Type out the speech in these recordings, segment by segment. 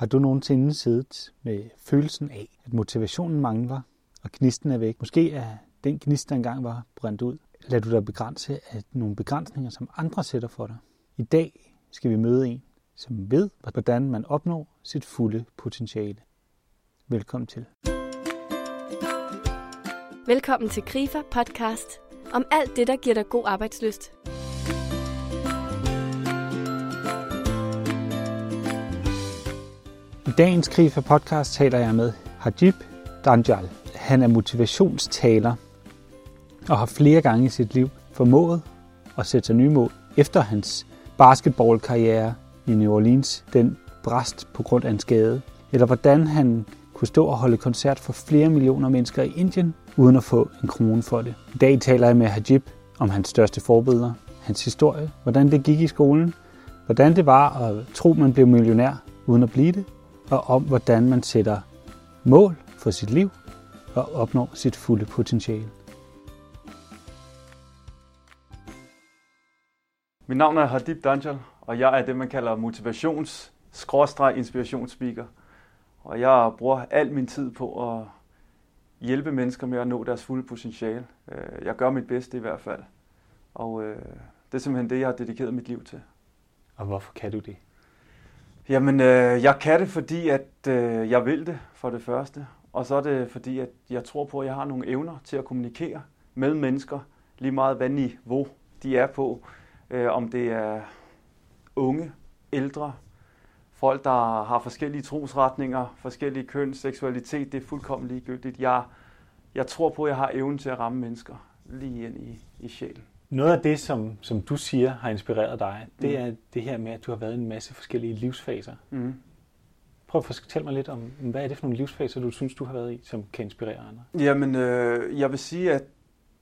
Har du nogensinde siddet med følelsen af, at motivationen mangler, og gnisten er væk? Måske er den gnist, der engang var brændt ud. Lad du dig begrænse af nogle begrænsninger, som andre sætter for dig. I dag skal vi møde en, som ved, hvordan man opnår sit fulde potentiale. Velkommen til. Velkommen til Grifer podcast om alt det, der giver dig god arbejdsløst. I dagens Grifer podcast taler jeg med Hajib Danjal. Han er motivationstaler og har flere gange i sit liv formået at sætte sig nye mål efter hans basketballkarriere i New Orleans, den brast på grund af en skade, eller hvordan han kunne stå og holde koncert for flere millioner mennesker i Indien, uden at få en krone for det. I dag taler jeg med Hajib om hans største forbilleder, hans historie, hvordan det gik i skolen, hvordan det var at tro, man blev millionær uden at blive det, og om hvordan man sætter mål for sit liv og opnår sit fulde potentiale. Mit navn er Hadib Danjal, og jeg er det, man kalder motivations-inspirationsspeaker. Og jeg bruger al min tid på at hjælpe mennesker med at nå deres fulde potentiale. Øh, jeg gør mit bedste i hvert fald. Og øh, det er simpelthen det, jeg har dedikeret mit liv til. Og hvorfor kan du det? Jamen, øh, jeg kan det, fordi at øh, jeg vil det, for det første. Og så er det, fordi at jeg tror på, at jeg har nogle evner til at kommunikere med mennesker, lige meget hvad niveau de er på. Øh, om det er unge, ældre, folk, der har forskellige trosretninger, forskellige køn, seksualitet, det er fuldkommen ligegyldigt. Jeg, jeg tror på, at jeg har evnen til at ramme mennesker lige ind i, i sjælen. Noget af det, som, som du siger har inspireret dig, det mm. er det her med, at du har været i en masse forskellige livsfaser. Mm. Prøv at fortælle mig lidt om, hvad er det for nogle livsfaser, du synes, du har været i, som kan inspirere andre? Jamen, øh, jeg vil sige, at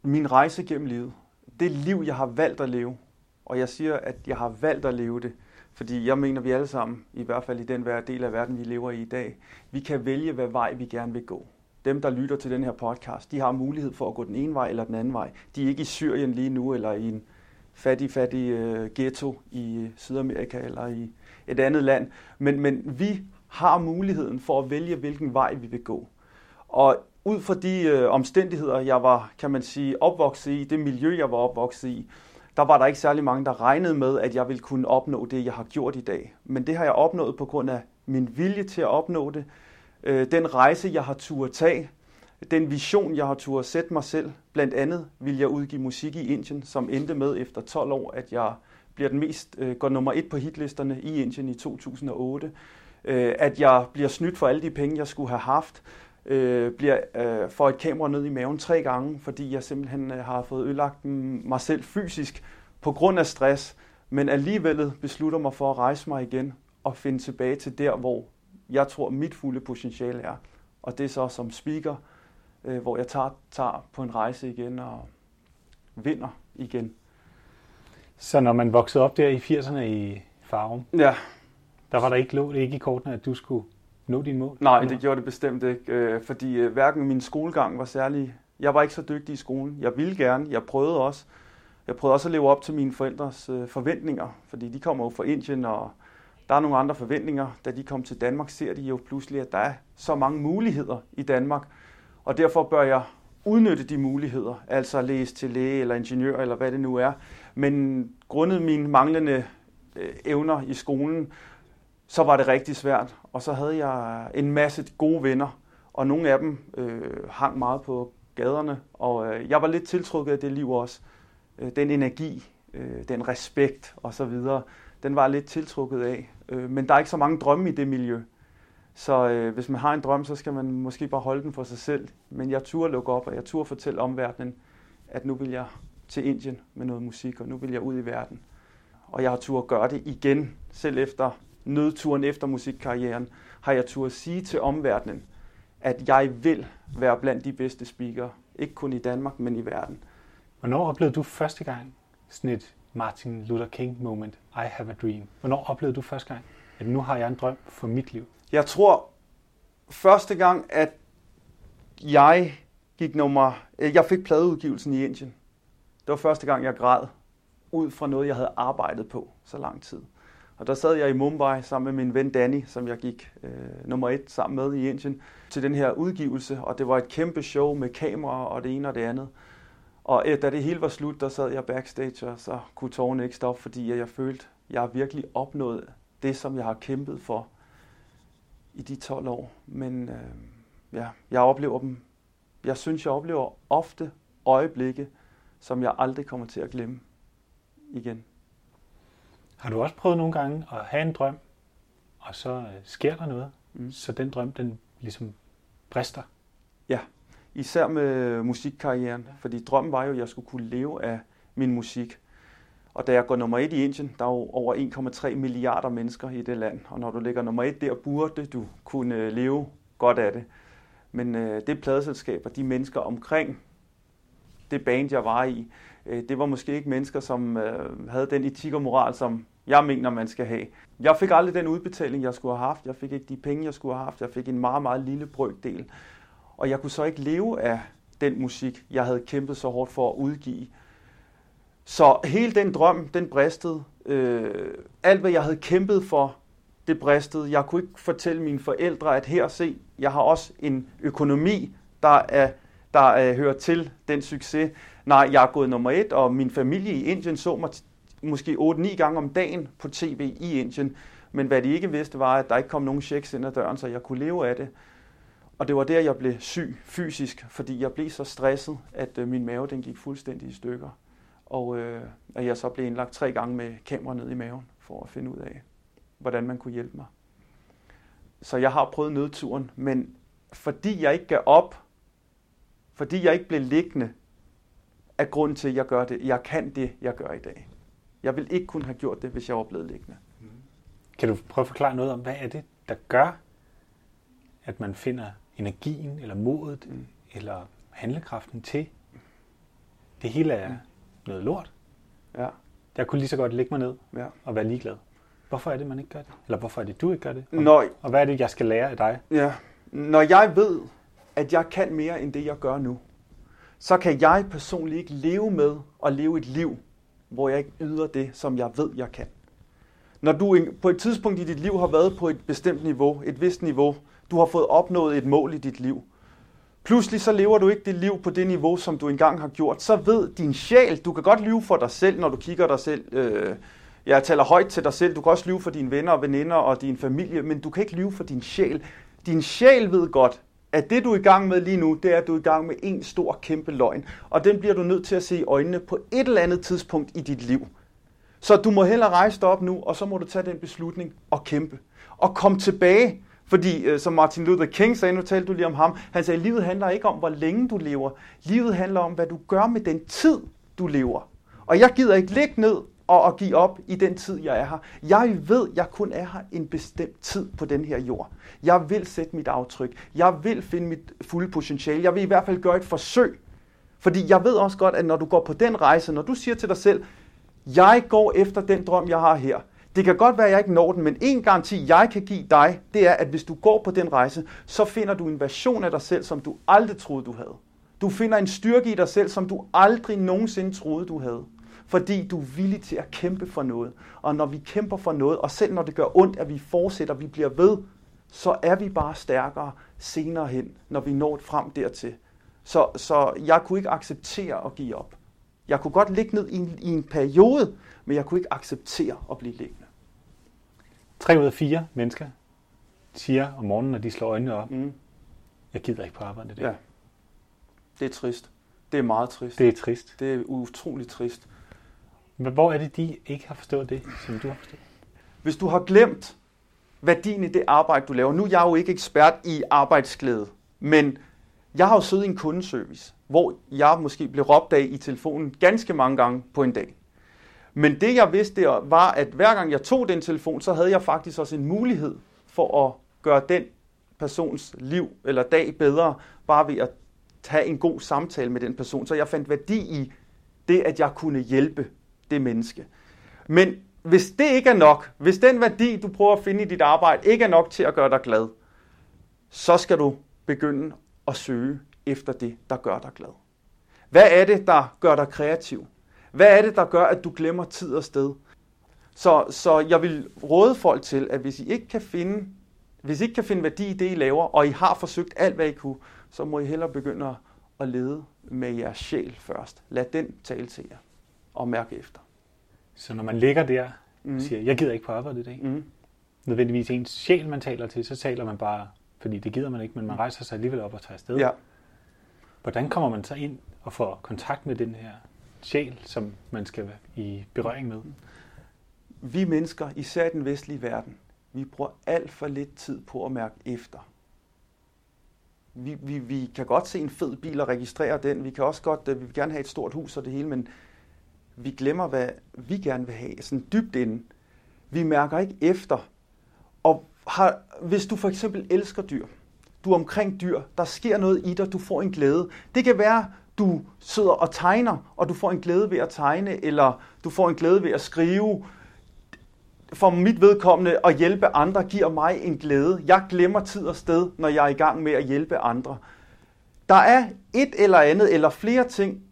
min rejse gennem livet, det liv, jeg har valgt at leve, og jeg siger, at jeg har valgt at leve det, fordi jeg mener, vi alle sammen, i hvert fald i den del af verden, vi lever i i dag, vi kan vælge, hvad vej vi gerne vil gå. Dem, der lytter til den her podcast, de har mulighed for at gå den ene vej eller den anden vej. De er ikke i Syrien lige nu, eller i en fattig, fattig øh, ghetto i øh, Sydamerika, eller i et andet land. Men, men vi har muligheden for at vælge, hvilken vej vi vil gå. Og ud fra de øh, omstændigheder, jeg var, kan man sige, opvokset i, det miljø, jeg var opvokset i, der var der ikke særlig mange, der regnede med, at jeg ville kunne opnå det, jeg har gjort i dag. Men det har jeg opnået på grund af min vilje til at opnå det, øh, den rejse, jeg har turde tage, den vision, jeg har turde sætte mig selv. Blandt andet vil jeg udgive musik i Indien, som endte med efter 12 år, at jeg bliver den mest, øh, går nummer et på hitlisterne i Indien i 2008. Øh, at jeg bliver snydt for alle de penge, jeg skulle have haft. Øh, bliver øh, et kamera ned i maven tre gange, fordi jeg simpelthen øh, har fået ødelagt mig selv fysisk på grund af stress, men alligevel beslutter mig for at rejse mig igen og finde tilbage til der, hvor jeg tror, mit fulde potentiale er. Og det er så som speaker, øh, hvor jeg tager, tager på en rejse igen og vinder igen. Så når man voksede op der i 80'erne i Farum, ja. der var der ikke lå det ikke i kortene, at du skulle nå din mål? Nej, det gjorde det bestemt ikke, øh, fordi øh, hverken min skolegang var særlig... Jeg var ikke så dygtig i skolen. Jeg ville gerne, jeg prøvede også. Jeg prøvede også at leve op til mine forældres øh, forventninger, fordi de kommer jo fra Indien, og der er nogle andre forventninger. Da de kom til Danmark, ser de jo pludselig, at der er så mange muligheder i Danmark, og derfor bør jeg udnytte de muligheder, altså læse til læge eller ingeniør eller hvad det nu er. Men grundet mine manglende øh, evner i skolen, så var det rigtig svært. Og så havde jeg en masse gode venner, og nogle af dem øh, hang meget på gaderne, og øh, jeg var lidt tiltrukket af det liv også. Øh, den energi, øh, den respekt osv., den var lidt tiltrukket af. Øh, men der er ikke så mange drømme i det miljø. Så øh, hvis man har en drøm, så skal man måske bare holde den for sig selv. Men jeg turde lukke op, og jeg turde fortælle omverdenen, at nu vil jeg til Indien med noget musik, og nu vil jeg ud i verden. Og jeg har turde gøre det igen, selv efter nødturen efter musikkarrieren, har jeg turde sige til omverdenen, at jeg vil være blandt de bedste speakere. Ikke kun i Danmark, men i verden. Hvornår oplevede du første gang sådan et Martin Luther King moment, i have a dream? Hvornår oplevede du første gang, at nu har jeg en drøm for mit liv? Jeg tror første gang, at jeg gik nummer... Øh, jeg fik pladeudgivelsen i Indien. Det var første gang, jeg græd ud fra noget, jeg havde arbejdet på så lang tid. Og der sad jeg i Mumbai sammen med min ven Danny, som jeg gik øh, nummer et sammen med i Indien, til den her udgivelse. Og det var et kæmpe show med kameraer og det ene og det andet. Og øh, da det hele var slut, der sad jeg backstage, og så kunne tårerne ikke stoppe, fordi jeg følte, at jeg har virkelig opnået det, som jeg har kæmpet for i de 12 år. Men øh, ja, jeg oplever dem. Jeg synes, jeg oplever ofte øjeblikke, som jeg aldrig kommer til at glemme igen. Har du også prøvet nogle gange at have en drøm, og så øh, sker der noget, mm. så den drøm, den ligesom brister? Ja, især med musikkarrieren, fordi drømmen var jo, at jeg skulle kunne leve af min musik. Og da jeg går nummer et i Indien, der er jo over 1,3 milliarder mennesker i det land, og når du ligger nummer et der, burde du kunne øh, leve godt af det. Men øh, det pladeselskab og de mennesker omkring det band, jeg var i, øh, det var måske ikke mennesker, som øh, havde den etik og moral, som jeg mener, man skal have. Jeg fik aldrig den udbetaling, jeg skulle have haft. Jeg fik ikke de penge, jeg skulle have haft. Jeg fik en meget, meget lille brøkdel. Og jeg kunne så ikke leve af den musik, jeg havde kæmpet så hårdt for at udgive. Så hele den drøm, den bristede. Øh, alt, hvad jeg havde kæmpet for, det bristede. Jeg kunne ikke fortælle mine forældre, at her se, jeg har også en økonomi, der, er, der er, hører til den succes. Nej, jeg er gået nummer et, og min familie i Indien så mig måske 8-9 gange om dagen på tv i Indien. Men hvad de ikke vidste, var, at der ikke kom nogen checks ind ad døren, så jeg kunne leve af det. Og det var der, jeg blev syg fysisk, fordi jeg blev så stresset, at øh, min mave den gik fuldstændig i stykker. Og øh, at jeg så blev indlagt tre gange med kamera ned i maven, for at finde ud af, hvordan man kunne hjælpe mig. Så jeg har prøvet nødturen, men fordi jeg ikke gav op, fordi jeg ikke blev liggende, er grund til, at jeg gør det. Jeg kan det, jeg gør i dag. Jeg vil ikke kunne have gjort det, hvis jeg var blevet liggende. Kan du prøve at forklare noget om, hvad er det, der gør, at man finder energien, eller modet, mm. eller handlekraften til? Det hele er ja. noget lort. Ja. Jeg kunne lige så godt lægge mig ned ja. og være ligeglad. Hvorfor er det, man ikke gør det? Eller hvorfor er det, du ikke gør det? Og, Når, og hvad er det, jeg skal lære af dig? Ja. Når jeg ved, at jeg kan mere end det, jeg gør nu, så kan jeg personligt ikke leve med at leve et liv, hvor jeg ikke yder det, som jeg ved, jeg kan. Når du på et tidspunkt i dit liv har været på et bestemt niveau, et vist niveau, du har fået opnået et mål i dit liv, pludselig så lever du ikke det liv på det niveau, som du engang har gjort, så ved din sjæl, du kan godt lyve for dig selv, når du kigger dig selv, øh, jeg taler højt til dig selv, du kan også lyve for dine venner og veninder og din familie, men du kan ikke lyve for din sjæl. Din sjæl ved godt, at det du er i gang med lige nu, det er, at du er i gang med en stor kæmpe løgn. Og den bliver du nødt til at se i øjnene på et eller andet tidspunkt i dit liv. Så du må hellere rejse dig op nu, og så må du tage den beslutning og kæmpe. Og kom tilbage, fordi øh, som Martin Luther King sagde, nu talte du lige om ham, han sagde, livet handler ikke om, hvor længe du lever. Livet handler om, hvad du gør med den tid, du lever. Og jeg gider ikke ligge ned og at give op i den tid, jeg er her. Jeg ved, jeg kun er her en bestemt tid på den her jord. Jeg vil sætte mit aftryk. Jeg vil finde mit fulde potentiale. Jeg vil i hvert fald gøre et forsøg. Fordi jeg ved også godt, at når du går på den rejse, når du siger til dig selv, jeg går efter den drøm, jeg har her. Det kan godt være, at jeg ikke når den, men en garanti, jeg kan give dig, det er, at hvis du går på den rejse, så finder du en version af dig selv, som du aldrig troede, du havde. Du finder en styrke i dig selv, som du aldrig nogensinde troede, du havde fordi du er villig til at kæmpe for noget. Og når vi kæmper for noget, og selv når det gør ondt, at vi fortsætter, vi bliver ved, så er vi bare stærkere senere hen, når vi når frem dertil. Så, så jeg kunne ikke acceptere at give op. Jeg kunne godt ligge ned i en, i en periode, men jeg kunne ikke acceptere at blive liggende. Tre ud af fire mennesker siger om morgenen, når de slår øjnene op, mm. jeg gider ikke på arbejde. Det. Ja. Det er trist. Det er meget trist. Det er trist. Det er utroligt trist. Men hvor er det, de ikke har forstået det, som du har forstået? Hvis du har glemt værdien i det arbejde, du laver. Nu er jeg jo ikke ekspert i arbejdsglæde, men jeg har jo siddet i en kundeservice, hvor jeg måske blev råbt af i telefonen ganske mange gange på en dag. Men det jeg vidste var, at hver gang jeg tog den telefon, så havde jeg faktisk også en mulighed for at gøre den persons liv eller dag bedre, bare ved at tage en god samtale med den person. Så jeg fandt værdi i det, at jeg kunne hjælpe det menneske. Men hvis det ikke er nok, hvis den værdi, du prøver at finde i dit arbejde, ikke er nok til at gøre dig glad, så skal du begynde at søge efter det, der gør dig glad. Hvad er det, der gør dig kreativ? Hvad er det, der gør, at du glemmer tid og sted? Så, så jeg vil råde folk til, at hvis I ikke kan finde, hvis I ikke kan finde værdi i det, I laver, og I har forsøgt alt, hvad I kunne, så må I hellere begynde at, lede med jeres sjæl først. Lad den tale til jer og mærke efter. Så når man ligger der mm. og siger, jeg gider ikke på arbejde i dag, mm. nødvendigvis ens sjæl, man taler til, så taler man bare, fordi det gider man ikke, men man rejser sig alligevel op og tager afsted. Ja. Hvordan kommer man så ind og får kontakt med den her sjæl, som man skal være i berøring med? Vi mennesker, især i den vestlige verden, vi bruger alt for lidt tid på at mærke efter. Vi, vi, vi kan godt se en fed bil og registrere den. Vi kan også godt, øh, vi vil gerne have et stort hus og det hele, men vi glemmer, hvad vi gerne vil have, sådan dybt inden. Vi mærker ikke efter. Og har, hvis du for eksempel elsker dyr, du er omkring dyr, der sker noget i dig, du får en glæde. Det kan være, du sidder og tegner, og du får en glæde ved at tegne, eller du får en glæde ved at skrive. For mit vedkommende at hjælpe andre giver mig en glæde. Jeg glemmer tid og sted, når jeg er i gang med at hjælpe andre. Der er et eller andet, eller flere ting,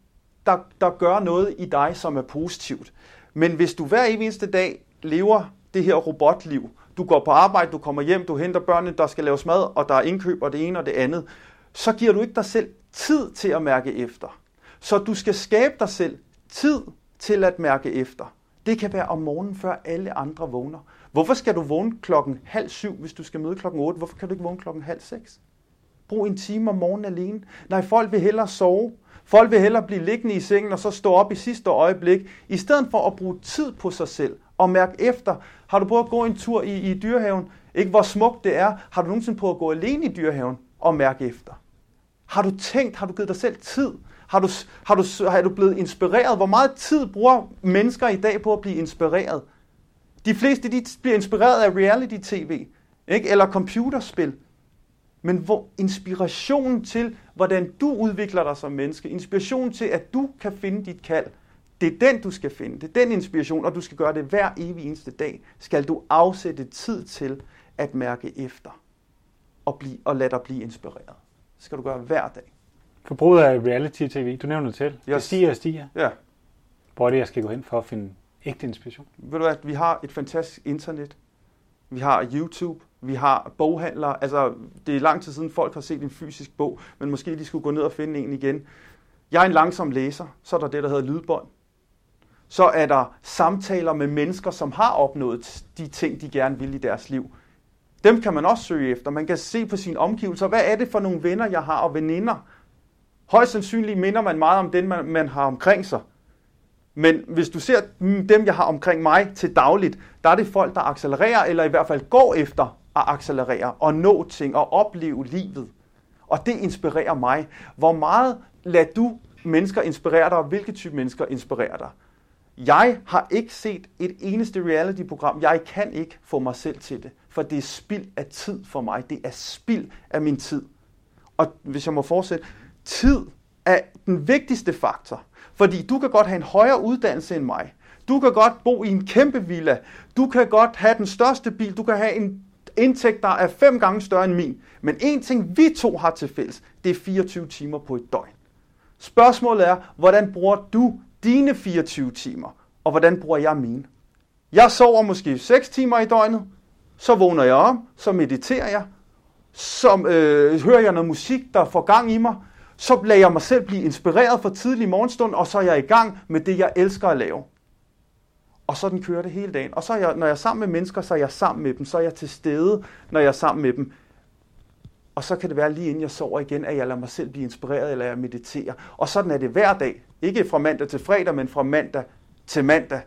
der, der gør noget i dig, som er positivt. Men hvis du hver eneste dag lever det her robotliv, du går på arbejde, du kommer hjem, du henter børnene, der skal laves mad, og der er indkøb og det ene og det andet, så giver du ikke dig selv tid til at mærke efter. Så du skal skabe dig selv tid til at mærke efter. Det kan være om morgenen, før alle andre vågner. Hvorfor skal du vågne klokken halv syv, hvis du skal møde klokken 8? Hvorfor kan du ikke vågne klokken halv seks? Brug en time om morgenen alene. Nej, folk vil hellere sove. Folk vil hellere blive liggende i sengen og så stå op i sidste øjeblik, i stedet for at bruge tid på sig selv og mærk efter. Har du prøvet at gå en tur i, i dyrehaven? Ikke hvor smukt det er. Har du nogensinde prøvet at gå alene i dyrehaven og mærke efter? Har du tænkt, har du givet dig selv tid? Har du, har du, har du blevet inspireret? Hvor meget tid bruger mennesker i dag på at blive inspireret? De fleste de bliver inspireret af reality-tv, ikke? eller computerspil. Men hvor inspirationen til, hvordan du udvikler dig som menneske, inspirationen til, at du kan finde dit kald, det er den, du skal finde. Det er den inspiration, og du skal gøre det hver evig eneste dag. Skal du afsætte tid til at mærke efter og, blive, og lade dig blive inspireret. Det skal du gøre hver dag. Forbruget af reality-tv, du nævner det til. Yes. Det stiger og stiger. Ja. Hvor er det, jeg skal gå hen for at finde ægte inspiration? Ved du hvad, vi har et fantastisk internet. Vi har YouTube. Vi har boghandlere. Altså, det er lang tid siden folk har set en fysisk bog, men måske de skulle gå ned og finde en igen. Jeg er en langsom læser. Så er der det, der hedder lydbånd. Så er der samtaler med mennesker, som har opnået de ting, de gerne vil i deres liv. Dem kan man også søge efter. Man kan se på sine omgivelser. Hvad er det for nogle venner, jeg har og veninder? Højst sandsynligt minder man meget om den, man, man har omkring sig. Men hvis du ser dem, jeg har omkring mig til dagligt, der er det folk, der accelererer, eller i hvert fald går efter at accelerere og nå ting og opleve livet. Og det inspirerer mig. Hvor meget lader du mennesker inspirere dig, og hvilke type mennesker inspirerer dig? Jeg har ikke set et eneste reality-program. Jeg kan ikke få mig selv til det, for det er spild af tid for mig. Det er spild af min tid. Og hvis jeg må fortsætte, tid er den vigtigste faktor. Fordi du kan godt have en højere uddannelse end mig. Du kan godt bo i en kæmpe villa. Du kan godt have den største bil. Du kan have en indtægt, der er fem gange større end min. Men en ting, vi to har til fælles, det er 24 timer på et døgn. Spørgsmålet er, hvordan bruger du dine 24 timer, og hvordan bruger jeg mine? Jeg sover måske 6 timer i døgnet, så vågner jeg op, så mediterer jeg, så øh, hører jeg noget musik, der får gang i mig, så lader jeg mig selv blive inspireret for tidlig morgenstund, og så er jeg i gang med det, jeg elsker at lave. Og sådan kører det hele dagen. Og så er jeg, når jeg er sammen med mennesker, så er jeg sammen med dem. Så er jeg til stede, når jeg er sammen med dem. Og så kan det være lige inden jeg sover igen, at jeg lader mig selv blive inspireret, eller jeg mediterer. Og sådan er det hver dag. Ikke fra mandag til fredag, men fra mandag til mandag.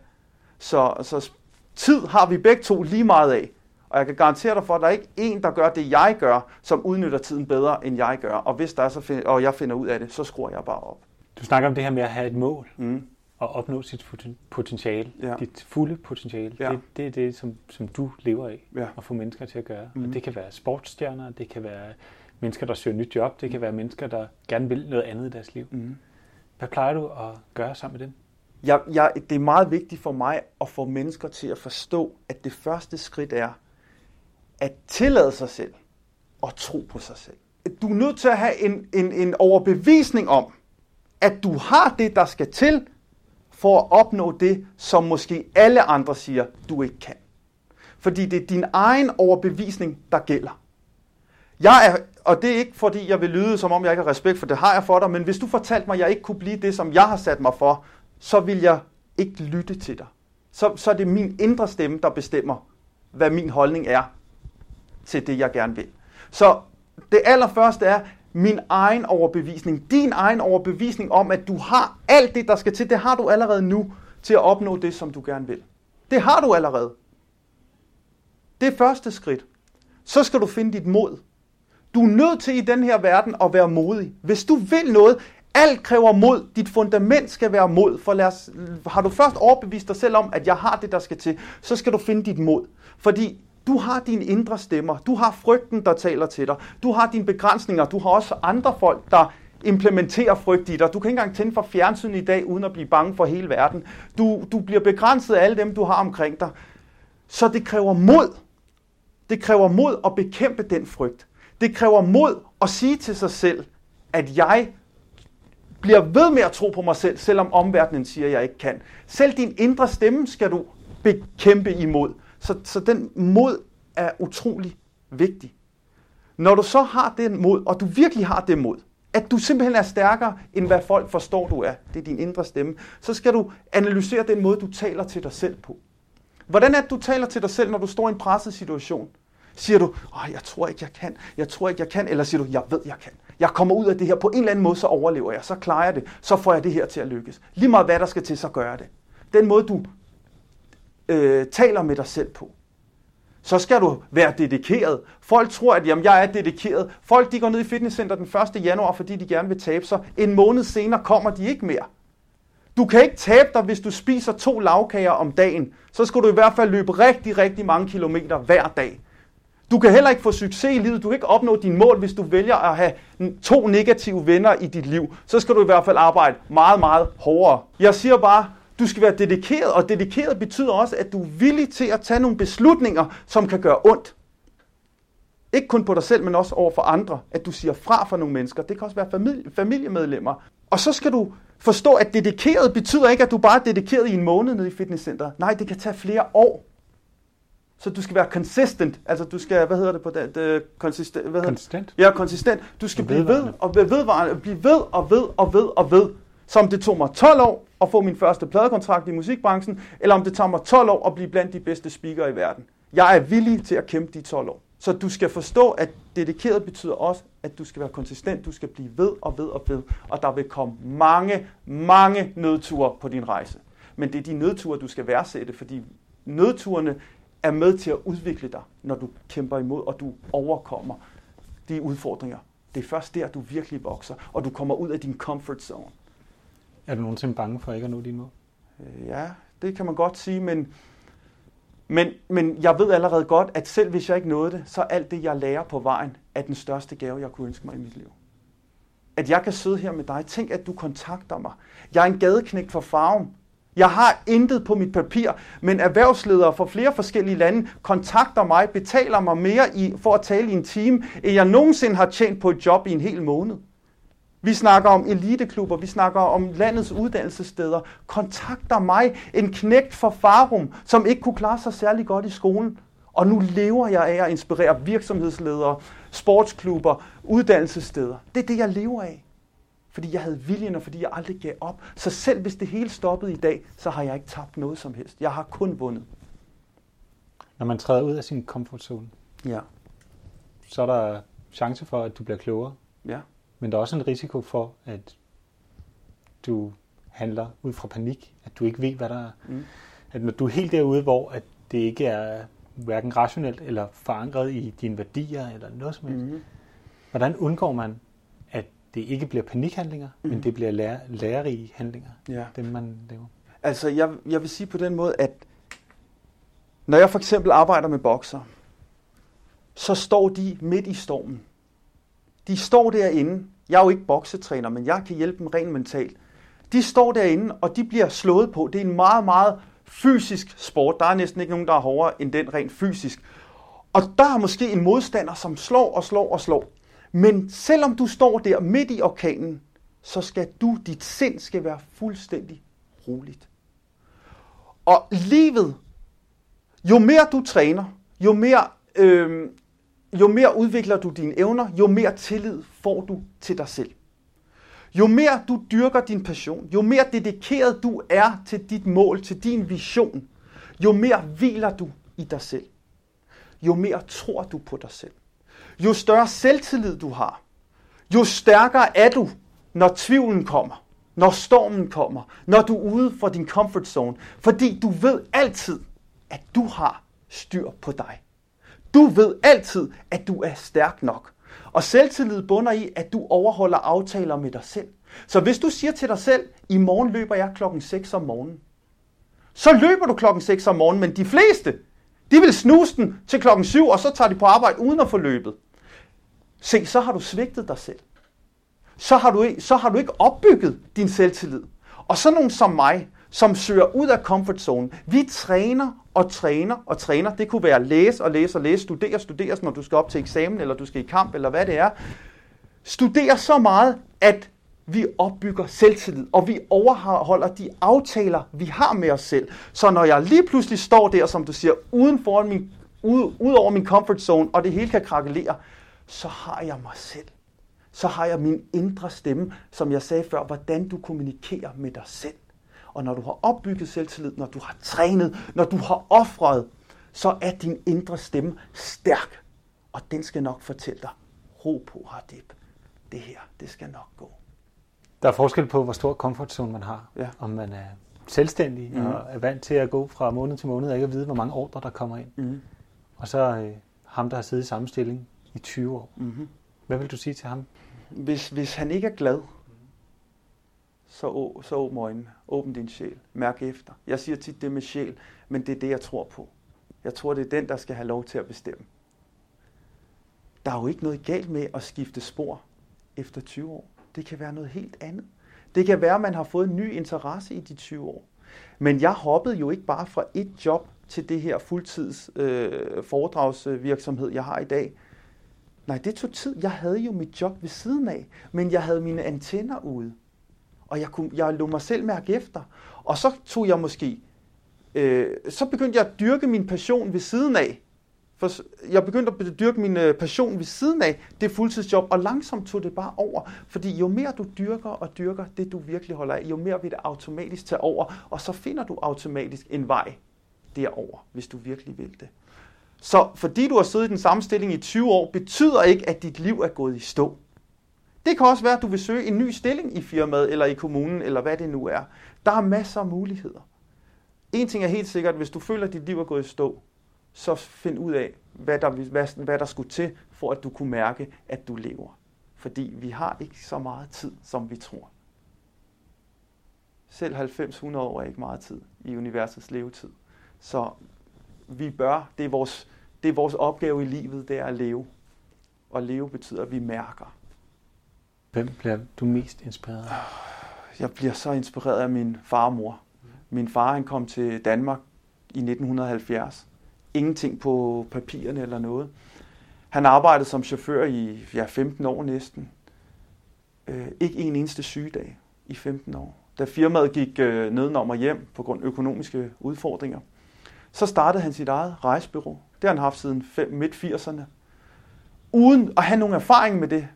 Så, så tid har vi begge to lige meget af. Og jeg kan garantere dig for, at der er ikke en, der gør det, jeg gør, som udnytter tiden bedre, end jeg gør. Og hvis der er, så find, og jeg finder ud af det, så skruer jeg bare op. Du snakker om det her med at have et mål. Mm. Og opnå sit potentiale. Ja. Dit fulde potentiale. Ja. Det, det er det, som, som du lever af. Ja. At få mennesker til at gøre. Mm. Og det kan være sportsstjerner, det kan være mennesker, der søger nyt job, det kan være mennesker, der gerne vil noget andet i deres liv. Mm. Hvad plejer du at gøre sammen med dem? Jeg, jeg, det er meget vigtigt for mig at få mennesker til at forstå, at det første skridt er, at tillade sig selv og tro på sig selv. Du er nødt til at have en, en, en overbevisning om, at du har det, der skal til, for at opnå det, som måske alle andre siger, du ikke kan. Fordi det er din egen overbevisning, der gælder. Jeg er, og det er ikke fordi, jeg vil lyde, som om jeg ikke har respekt for det, har jeg for dig, men hvis du fortalte mig, at jeg ikke kunne blive det, som jeg har sat mig for, så vil jeg ikke lytte til dig. Så, så er det min indre stemme, der bestemmer, hvad min holdning er til det, jeg gerne vil. Så det allerførste er min egen overbevisning, din egen overbevisning om, at du har alt det, der skal til. Det har du allerede nu til at opnå det, som du gerne vil. Det har du allerede. Det er første skridt. Så skal du finde dit mod. Du er nødt til i den her verden at være modig. Hvis du vil noget, alt kræver mod. Dit fundament skal være mod. For lad os, har du først overbevist dig selv om, at jeg har det, der skal til, så skal du finde dit mod. Fordi du har dine indre stemmer. Du har frygten, der taler til dig. Du har dine begrænsninger. Du har også andre folk, der implementerer frygt i dig. Du kan ikke engang tænde for fjernsynet i dag, uden at blive bange for hele verden. Du, du bliver begrænset af alle dem, du har omkring dig. Så det kræver mod. Det kræver mod at bekæmpe den frygt. Det kræver mod at sige til sig selv, at jeg bliver ved med at tro på mig selv, selvom omverdenen siger, at jeg ikke kan. Selv din indre stemme skal du bekæmpe imod. Så, så den mod er utrolig vigtig. Når du så har den mod, og du virkelig har det mod, at du simpelthen er stærkere, end hvad folk forstår, du er, det er din indre stemme, så skal du analysere den måde, du taler til dig selv på. Hvordan er det, du taler til dig selv, når du står i en presset situation? Siger du, Åh, jeg tror ikke, jeg kan, jeg tror ikke, jeg kan, eller siger du, jeg ved, jeg kan. Jeg kommer ud af det her på en eller anden måde, så overlever jeg, så klarer jeg det, så får jeg det her til at lykkes. Lige meget hvad der skal til, så gør jeg det. Den måde, du øh, taler med dig selv på. Så skal du være dedikeret. Folk tror, at jamen, jeg er dedikeret. Folk de går ned i fitnesscenter den 1. januar, fordi de gerne vil tabe sig. En måned senere kommer de ikke mere. Du kan ikke tabe dig, hvis du spiser to lavkager om dagen. Så skal du i hvert fald løbe rigtig, rigtig mange kilometer hver dag. Du kan heller ikke få succes i livet. Du kan ikke opnå din mål, hvis du vælger at have to negative venner i dit liv. Så skal du i hvert fald arbejde meget, meget hårdere. Jeg siger bare, du skal være dedikeret, og dedikeret betyder også, at du er villig til at tage nogle beslutninger, som kan gøre ondt. Ikke kun på dig selv, men også over for andre. At du siger fra for nogle mennesker. Det kan også være familie, familiemedlemmer. Og så skal du forstå, at dedikeret betyder ikke, at du bare er dedikeret i en måned nede i fitnesscenteret. Nej, det kan tage flere år. Så du skal være consistent. Altså du skal, hvad hedder det på det? det konsistent. Hvad konsistent? Ja, konsistent. Du skal blive ved og ved, vedvarende, blive ved og ved og ved og ved. Som det tog mig 12 år at få min første pladekontrakt i musikbranchen, eller om det tager mig 12 år at blive blandt de bedste speakere i verden. Jeg er villig til at kæmpe de 12 år. Så du skal forstå, at dedikeret betyder også, at du skal være konsistent, du skal blive ved og ved og ved, og der vil komme mange, mange nødture på din rejse. Men det er de nødture, du skal værdsætte, fordi nødturene er med til at udvikle dig, når du kæmper imod, og du overkommer de udfordringer. Det er først der, du virkelig vokser, og du kommer ud af din comfort zone. Er du nogensinde bange for ikke at nå dine mål? Øh, ja, det kan man godt sige, men, men, men jeg ved allerede godt, at selv hvis jeg ikke nåede det, så alt det, jeg lærer på vejen, er den største gave, jeg kunne ønske mig i mit liv. At jeg kan sidde her med dig. Tænk, at du kontakter mig. Jeg er en gadeknægt for farven. Jeg har intet på mit papir, men erhvervsledere fra flere forskellige lande kontakter mig, betaler mig mere i, for at tale i en time, end jeg nogensinde har tjent på et job i en hel måned. Vi snakker om eliteklubber, vi snakker om landets uddannelsessteder. Kontakter mig en knægt fra Farum, som ikke kunne klare sig særlig godt i skolen. Og nu lever jeg af at inspirere virksomhedsledere, sportsklubber, uddannelsessteder. Det er det, jeg lever af. Fordi jeg havde viljen, og fordi jeg aldrig gav op. Så selv hvis det hele stoppede i dag, så har jeg ikke tabt noget som helst. Jeg har kun vundet. Når man træder ud af sin comfort zone, ja. så er der chance for, at du bliver klogere. Ja. Men der er også en risiko for, at du handler ud fra panik, at du ikke ved, hvad der er. Mm. At når du er helt derude, hvor at det ikke er hverken rationelt eller forankret i dine værdier eller noget som helst, mm. hvordan undgår man det ikke bliver panikhandlinger, mm. men det bliver lære, lærerige handlinger, ja. dem man laver. Altså, jeg, jeg vil sige på den måde, at når jeg for eksempel arbejder med bokser, så står de midt i stormen. De står derinde. Jeg er jo ikke boksetræner, men jeg kan hjælpe dem rent mentalt. De står derinde, og de bliver slået på. Det er en meget, meget fysisk sport. Der er næsten ikke nogen, der er hårdere end den rent fysisk. Og der er måske en modstander, som slår og slår og slår. Men selvom du står der midt i orkanen, så skal du, dit sind skal være fuldstændig roligt. Og livet, jo mere du træner, jo mere, øh, jo mere udvikler du dine evner, jo mere tillid får du til dig selv. Jo mere du dyrker din passion, jo mere dedikeret du er til dit mål, til din vision, jo mere hviler du i dig selv. Jo mere tror du på dig selv. Jo større selvtillid du har, jo stærkere er du, når tvivlen kommer, når stormen kommer, når du er ude for din comfort zone. Fordi du ved altid, at du har styr på dig. Du ved altid, at du er stærk nok. Og selvtillid bunder i, at du overholder aftaler med dig selv. Så hvis du siger til dig selv, i morgen løber jeg klokken 6 om morgenen, så løber du klokken 6 om morgenen, men de fleste, de vil snuse den til klokken 7, og så tager de på arbejde uden at få løbet. Se, så har du svigtet dig selv. Så har du, så har du ikke opbygget din selvtillid. Og så nogen som mig, som søger ud af comfort zone, vi træner og træner og træner. Det kunne være læse og læse og læse, studere og studere, når du skal op til eksamen, eller du skal i kamp, eller hvad det er. Studere så meget, at vi opbygger selvtillid, og vi overholder de aftaler, vi har med os selv. Så når jeg lige pludselig står der, som du siger, uden for min, ude, ude over min comfort zone, og det hele kan krakelere, så har jeg mig selv. Så har jeg min indre stemme, som jeg sagde før, hvordan du kommunikerer med dig selv. Og når du har opbygget selvtillid, når du har trænet, når du har offret, så er din indre stemme stærk. Og den skal nok fortælle dig, ro på, Hardip. Det her, det skal nok gå. Der er forskel på, hvor stor comfort zone man har. Ja. Om man er selvstændig mm. og er vant til at gå fra måned til måned og ikke at vide, hvor mange ordre der kommer ind. Mm. Og så øh, ham, der har siddet i samme stilling i 20 år. Mm-hmm. Hvad vil du sige til ham? Hvis, hvis han ikke er glad, så, så åbn øjnene. Åbn din sjæl. Mærk efter. Jeg siger tit det med sjæl, men det er det, jeg tror på. Jeg tror, det er den, der skal have lov til at bestemme. Der er jo ikke noget galt med at skifte spor efter 20 år. Det kan være noget helt andet. Det kan være, at man har fået en ny interesse i de 20 år. Men jeg hoppede jo ikke bare fra et job til det her fuldtids øh, foredragsvirksomhed, jeg har i dag. Nej, det tog tid. Jeg havde jo mit job ved siden af, men jeg havde mine antenner ude. Og jeg, kunne, jeg lå mig selv mærke efter. Og så tog jeg måske, øh, så begyndte jeg at dyrke min passion ved siden af. For jeg begyndte at dyrke min øh, passion ved siden af det fuldtidsjob, og langsomt tog det bare over. Fordi jo mere du dyrker og dyrker det, du virkelig holder af, jo mere vil det automatisk tage over, og så finder du automatisk en vej derover, hvis du virkelig vil det. Så fordi du har siddet i den samme stilling i 20 år, betyder ikke, at dit liv er gået i stå. Det kan også være, at du vil søge en ny stilling i firmaet, eller i kommunen, eller hvad det nu er. Der er masser af muligheder. En ting er helt sikkert, hvis du føler, at dit liv er gået i stå, så find ud af, hvad der, hvad, hvad der skulle til, for at du kunne mærke, at du lever. Fordi vi har ikke så meget tid, som vi tror. Selv 90-100 år er ikke meget tid i universets levetid. Så vi bør, det er, vores, det er vores opgave i livet, det er at leve. Og leve betyder, at vi mærker. Hvem bliver du mest inspireret af? Jeg bliver så inspireret af min far og mor. Min far han kom til Danmark i 1970. Ingenting på papirerne eller noget. Han arbejdede som chauffør i ja, 15 år næsten. Øh, ikke en eneste sygedag i 15 år. Da firmaet gik øh, nedenom og hjem på grund af økonomiske udfordringer, så startede han sit eget rejsbyrå. Det har han haft siden midt-80'erne. Uden at have nogen erfaring med det.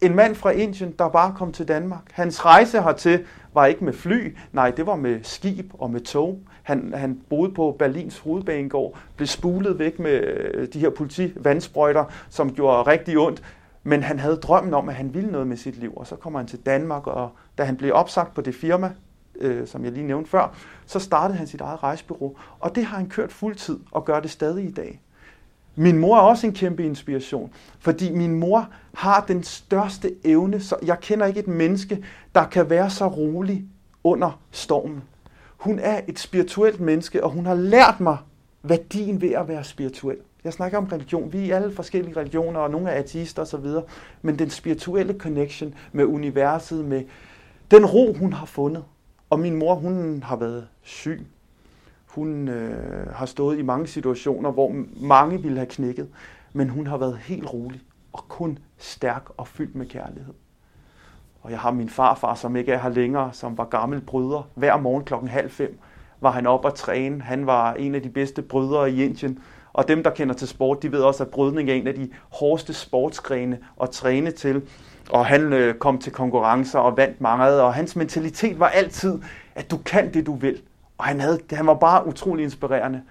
En mand fra Indien, der bare kom til Danmark. Hans rejse hertil var ikke med fly, nej, det var med skib og med tog. Han, han boede på Berlins hovedbanegård, blev spulet væk med øh, de her politivandsprøjter, som gjorde rigtig ondt. Men han havde drømmen om, at han ville noget med sit liv, og så kommer han til Danmark, og da han blev opsagt på det firma, øh, som jeg lige nævnte før, så startede han sit eget rejsbureau, og det har han kørt fuldtid og gør det stadig i dag. Min mor er også en kæmpe inspiration, fordi min mor har den største evne, så jeg kender ikke et menneske, der kan være så rolig under stormen. Hun er et spirituelt menneske, og hun har lært mig værdien ved at være spirituel. Jeg snakker om religion. Vi er alle forskellige religioner, og nogle er ateister osv. Men den spirituelle connection med universet, med den ro, hun har fundet. Og min mor, hun har været syg. Hun øh, har stået i mange situationer, hvor mange ville have knækket. Men hun har været helt rolig og kun stærk og fyldt med kærlighed. Og jeg har min farfar, som ikke er her længere, som var gammel bryder, hver morgen klokken halv fem var han op og træne. Han var en af de bedste brydere i Indien. Og dem, der kender til sport, de ved også, at brydning er en af de hårdeste sportsgrene at træne til. Og han øh, kom til konkurrencer og vandt meget, og hans mentalitet var altid, at du kan det, du vil. Og han, havde, han var bare utrolig inspirerende.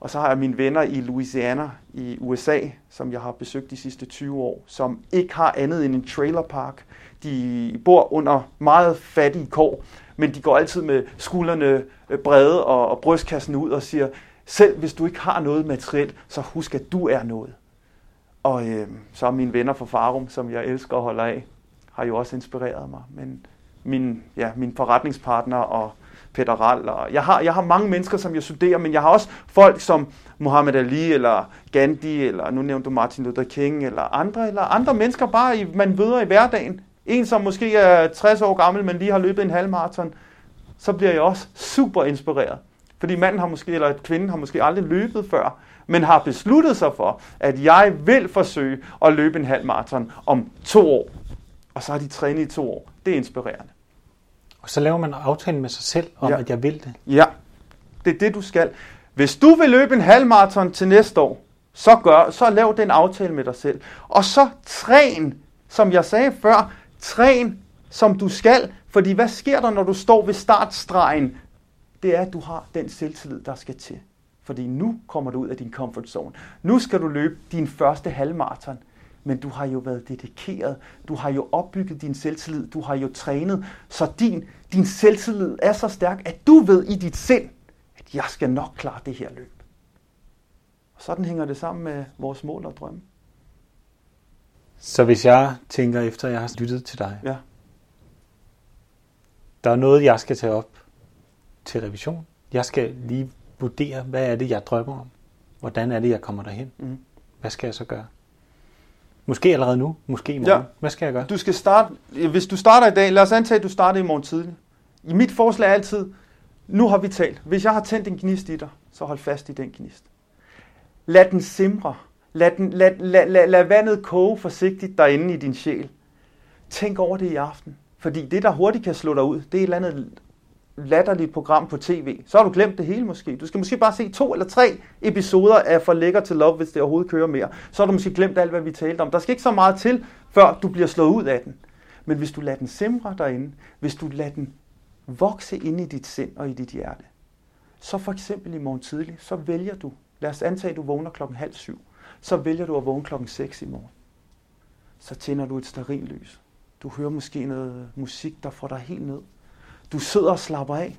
Og så har jeg mine venner i Louisiana i USA, som jeg har besøgt de sidste 20 år, som ikke har andet end en trailerpark. De bor under meget fattige kår, men de går altid med skuldrene øh, brede og, og brystkassen ud og siger, selv hvis du ikke har noget materielt, så husk, at du er noget. Og øh, så er mine venner fra Farum, som jeg elsker og holder af, har jo også inspireret mig. Men min, ja, min forretningspartner og Peter Rall. Og jeg, har, jeg har mange mennesker, som jeg studerer, men jeg har også folk som Muhammad Ali, eller Gandhi, eller nu nævnte du Martin Luther King, eller andre, eller andre mennesker, bare i, man møder i hverdagen. En, som måske er 60 år gammel, men lige har løbet en halvmarathon, så bliver jeg også super inspireret. Fordi manden har måske, eller kvinden har måske aldrig løbet før, men har besluttet sig for, at jeg vil forsøge at løbe en halvmarathon om to år. Og så har de trænet i to år. Det er inspirerende. Og så laver man aftalen med sig selv om, ja. at jeg vil det. Ja, det er det, du skal. Hvis du vil løbe en halv maraton til næste år, så, gør, så lav den aftale med dig selv. Og så træn, som jeg sagde før, træn som du skal. Fordi hvad sker der, når du står ved startstregen? Det er, at du har den selvtillid, der skal til. Fordi nu kommer du ud af din comfort zone. Nu skal du løbe din første halvmarathon. Men du har jo været dedikeret. Du har jo opbygget din selvtillid. Du har jo trænet. Så din, din selvtillid er så stærk, at du ved i dit sind, at jeg skal nok klare det her løb. Og sådan hænger det sammen med vores mål og drømme. Så hvis jeg tænker efter, at jeg har lyttet til dig, Ja. der er noget, jeg skal tage op til revision. Jeg skal lige vurdere, hvad er det, jeg drømmer om? Hvordan er det, jeg kommer derhen? Mm. Hvad skal jeg så gøre? Måske allerede nu, måske i morgen. Ja. Hvad skal jeg gøre? Du skal starte, hvis du starter i dag, lad os antage, at du starter i morgen tidlig. I mit forslag er altid, nu har vi talt. Hvis jeg har tændt en gnist i dig, så hold fast i den gnist. Lad den simre. Lad, den, lad, lad, lad, lad vandet koge forsigtigt derinde i din sjæl. Tænk over det i aften. Fordi det, der hurtigt kan slå dig ud, det er et eller andet latterligt program på tv. Så har du glemt det hele måske. Du skal måske bare se to eller tre episoder af For Lækker til Love, hvis det overhovedet kører mere. Så har du måske glemt alt, hvad vi talte om. Der skal ikke så meget til, før du bliver slået ud af den. Men hvis du lader den simre derinde, hvis du lader den vokse ind i dit sind og i dit hjerte, så for eksempel i morgen tidlig, så vælger du, lad os antage, at du vågner klokken halv syv, så vælger du at vågne klokken 6 i morgen. Så tænder du et sterillys. Du hører måske noget musik, der får dig helt ned. Du sidder og slapper af.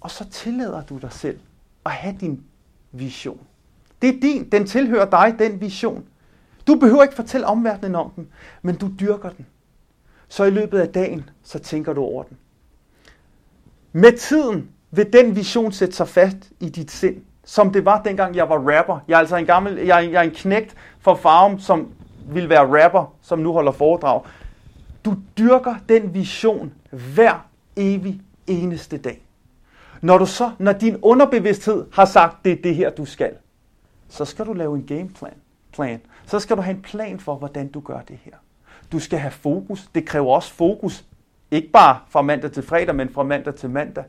Og så tillader du dig selv at have din vision. Det er din, den tilhører dig, den vision. Du behøver ikke fortælle omverdenen om den, men du dyrker den. Så i løbet af dagen, så tænker du over den. Med tiden vil den vision sætte sig fast i dit sind, som det var dengang jeg var rapper. Jeg er altså en gammel, jeg er, jeg er en knægt fra Farum, som vil være rapper, som nu holder foredrag. Du dyrker den vision hver evig eneste dag. Når du så, når din underbevidsthed har sagt, det er det her, du skal, så skal du lave en gameplan. Plan. Så skal du have en plan for, hvordan du gør det her. Du skal have fokus. Det kræver også fokus. Ikke bare fra mandag til fredag, men fra mandag til mandag.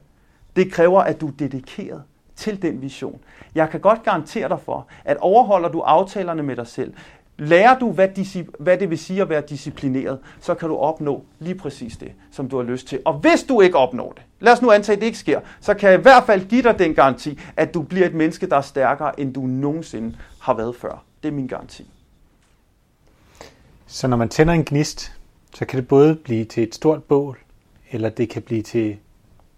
Det kræver, at du er dedikeret til den vision. Jeg kan godt garantere dig for, at overholder du aftalerne med dig selv, lærer du, hvad, disci- hvad det vil sige at være disciplineret, så kan du opnå lige præcis det, som du har lyst til. Og hvis du ikke opnår det, lad os nu antage, at det ikke sker, så kan jeg i hvert fald give dig den garanti, at du bliver et menneske, der er stærkere, end du nogensinde har været før. Det er min garanti. Så når man tænder en gnist, så kan det både blive til et stort bål, eller det kan blive til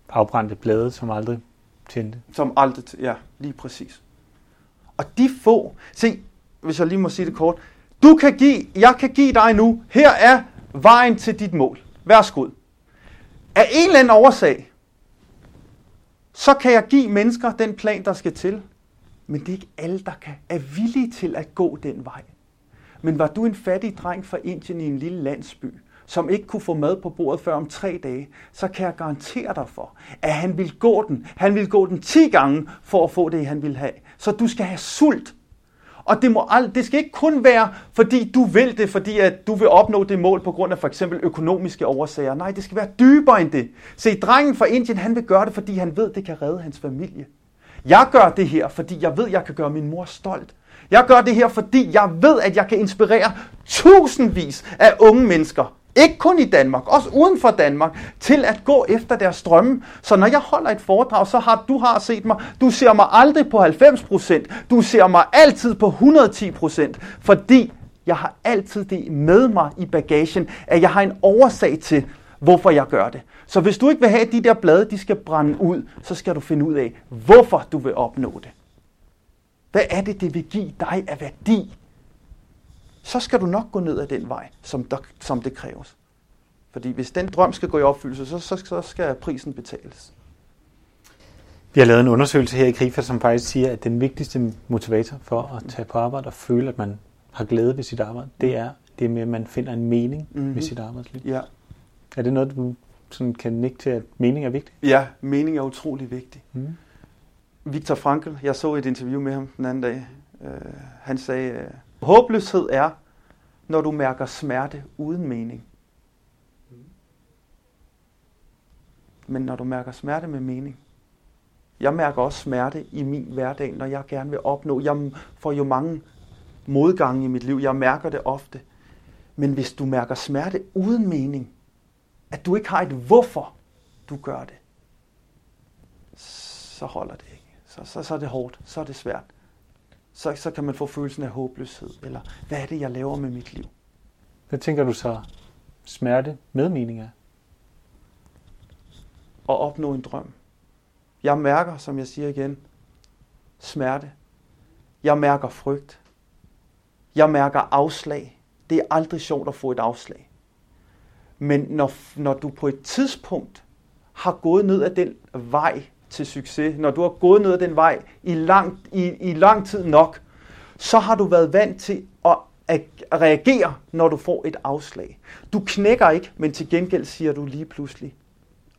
afbrændte blade, som aldrig tændte. Som aldrig, ja, lige præcis. Og de få, se, hvis jeg lige må sige det kort, du kan give, jeg kan give dig nu, her er vejen til dit mål. Værsgo. Af en eller anden årsag, så kan jeg give mennesker den plan, der skal til. Men det er ikke alle, der kan, er villige til at gå den vej. Men var du en fattig dreng fra Indien i en lille landsby, som ikke kunne få mad på bordet før om tre dage, så kan jeg garantere dig for, at han vil gå den. Han vil gå den 10 gange for at få det, han vil have. Så du skal have sult. Og det, må ald- det skal ikke kun være, fordi du vil det, fordi at du vil opnå det mål på grund af for eksempel økonomiske årsager. Nej, det skal være dybere end det. Se, drengen fra Indien, han vil gøre det, fordi han ved, det kan redde hans familie. Jeg gør det her, fordi jeg ved, jeg kan gøre min mor stolt. Jeg gør det her, fordi jeg ved, at jeg kan inspirere tusindvis af unge mennesker, ikke kun i Danmark, også uden for Danmark, til at gå efter deres drømme. Så når jeg holder et foredrag, så har du har set mig, du ser mig aldrig på 90%, du ser mig altid på 110%, fordi jeg har altid det med mig i bagagen, at jeg har en årsag til, hvorfor jeg gør det. Så hvis du ikke vil have, at de der blade, de skal brænde ud, så skal du finde ud af, hvorfor du vil opnå det. Hvad er det, det vil give dig af værdi? Så skal du nok gå ned ad den vej, som, der, som det kræves. Fordi hvis den drøm skal gå i opfyldelse, så, så, så skal prisen betales. Vi har lavet en undersøgelse her i Krifa, som faktisk siger, at den vigtigste motivator for at tage på arbejde og føle, at man har glæde ved sit arbejde, det er det med, at man finder en mening mm-hmm. med sit arbejdsliv. Ja. Er det noget, du sådan kan nikke til, at mening er vigtig? Ja, mening er utrolig vigtig. Mm. Victor Frankl, jeg så et interview med ham den anden dag. Øh, han sagde, øh, håbløshed er, når du mærker smerte uden mening. Men når du mærker smerte med mening. Jeg mærker også smerte i min hverdag, når jeg gerne vil opnå. Jeg får jo mange modgange i mit liv. Jeg mærker det ofte. Men hvis du mærker smerte uden mening, at du ikke har et hvorfor du gør det, så holder det ikke. Så, så, så er det hårdt, så er det svært. Så, så kan man få følelsen af håbløshed, eller hvad er det, jeg laver med mit liv? Hvad tænker du så smerte med mening er? At opnå en drøm. Jeg mærker, som jeg siger igen, smerte. Jeg mærker frygt. Jeg mærker afslag. Det er aldrig sjovt at få et afslag. Men når, når du på et tidspunkt har gået ned ad den vej til succes, når du har gået ned ad den vej i lang, i, i lang tid nok, så har du været vant til at, at reagere, når du får et afslag. Du knækker ikke, men til gengæld siger du lige pludselig,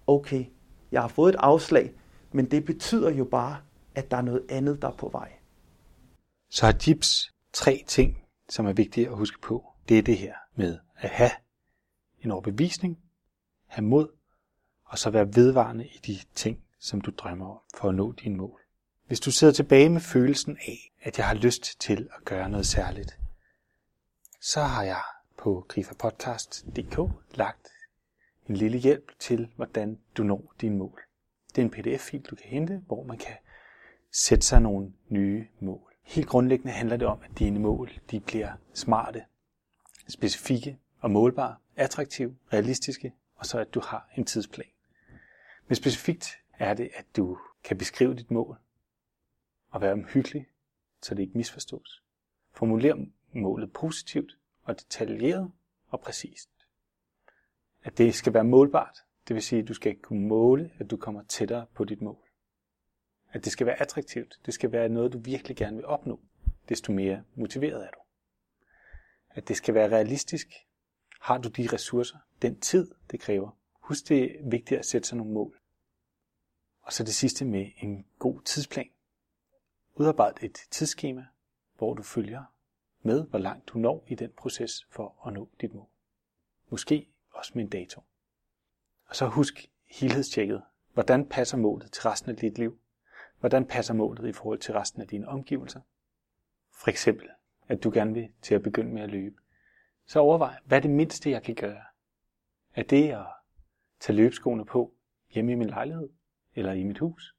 okay, jeg har fået et afslag, men det betyder jo bare, at der er noget andet, der er på vej. Så har Gips tre ting, som er vigtige at huske på. Det er det her med at have en overbevisning, have mod, og så være vedvarende i de ting, som du drømmer om for at nå dine mål. Hvis du sidder tilbage med følelsen af, at jeg har lyst til at gøre noget særligt, så har jeg på grifapodcast.dk lagt en lille hjælp til, hvordan du når dine mål. Det er en pdf-fil, du kan hente, hvor man kan sætte sig nogle nye mål. Helt grundlæggende handler det om, at dine mål de bliver smarte, specifikke og målbare, attraktive, realistiske, og så at du har en tidsplan. Men specifikt er det, at du kan beskrive dit mål og være omhyggelig, så det ikke misforstås. Formuler målet positivt og detaljeret og præcist. At det skal være målbart, det vil sige, at du skal kunne måle, at du kommer tættere på dit mål. At det skal være attraktivt, det skal være noget, du virkelig gerne vil opnå, desto mere motiveret er du. At det skal være realistisk. Har du de ressourcer, den tid, det kræver? Husk, det er vigtigt at sætte sig nogle mål. Og så det sidste med en god tidsplan. Udarbejd et tidsskema, hvor du følger med, hvor langt du når i den proces for at nå dit mål. Måske også med en dato. Og så husk helhedstjekket. Hvordan passer målet til resten af dit liv? Hvordan passer målet i forhold til resten af dine omgivelser? For eksempel, at du gerne vil til at begynde med at løbe. Så overvej, hvad er det mindste, jeg kan gøre? Er det at tage løbeskoene på hjemme i min lejlighed? Eller i mit hus?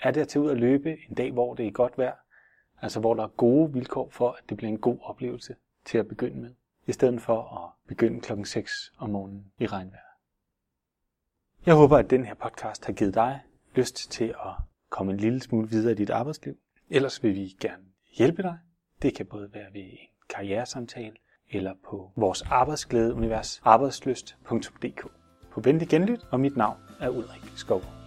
Er det at tage ud og løbe en dag, hvor det er godt vejr, altså hvor der er gode vilkår for, at det bliver en god oplevelse til at begynde med, i stedet for at begynde klokken 6 om morgenen i regnvejr? Jeg håber, at den her podcast har givet dig lyst til at komme en lille smule videre i dit arbejdsliv. Ellers vil vi gerne hjælpe dig. Det kan både være ved en karrieresamtale eller på vores arbejdsglæde univers arbejdsløst.dk. På venlig genlyt, og mit navn er Ulrik Skov.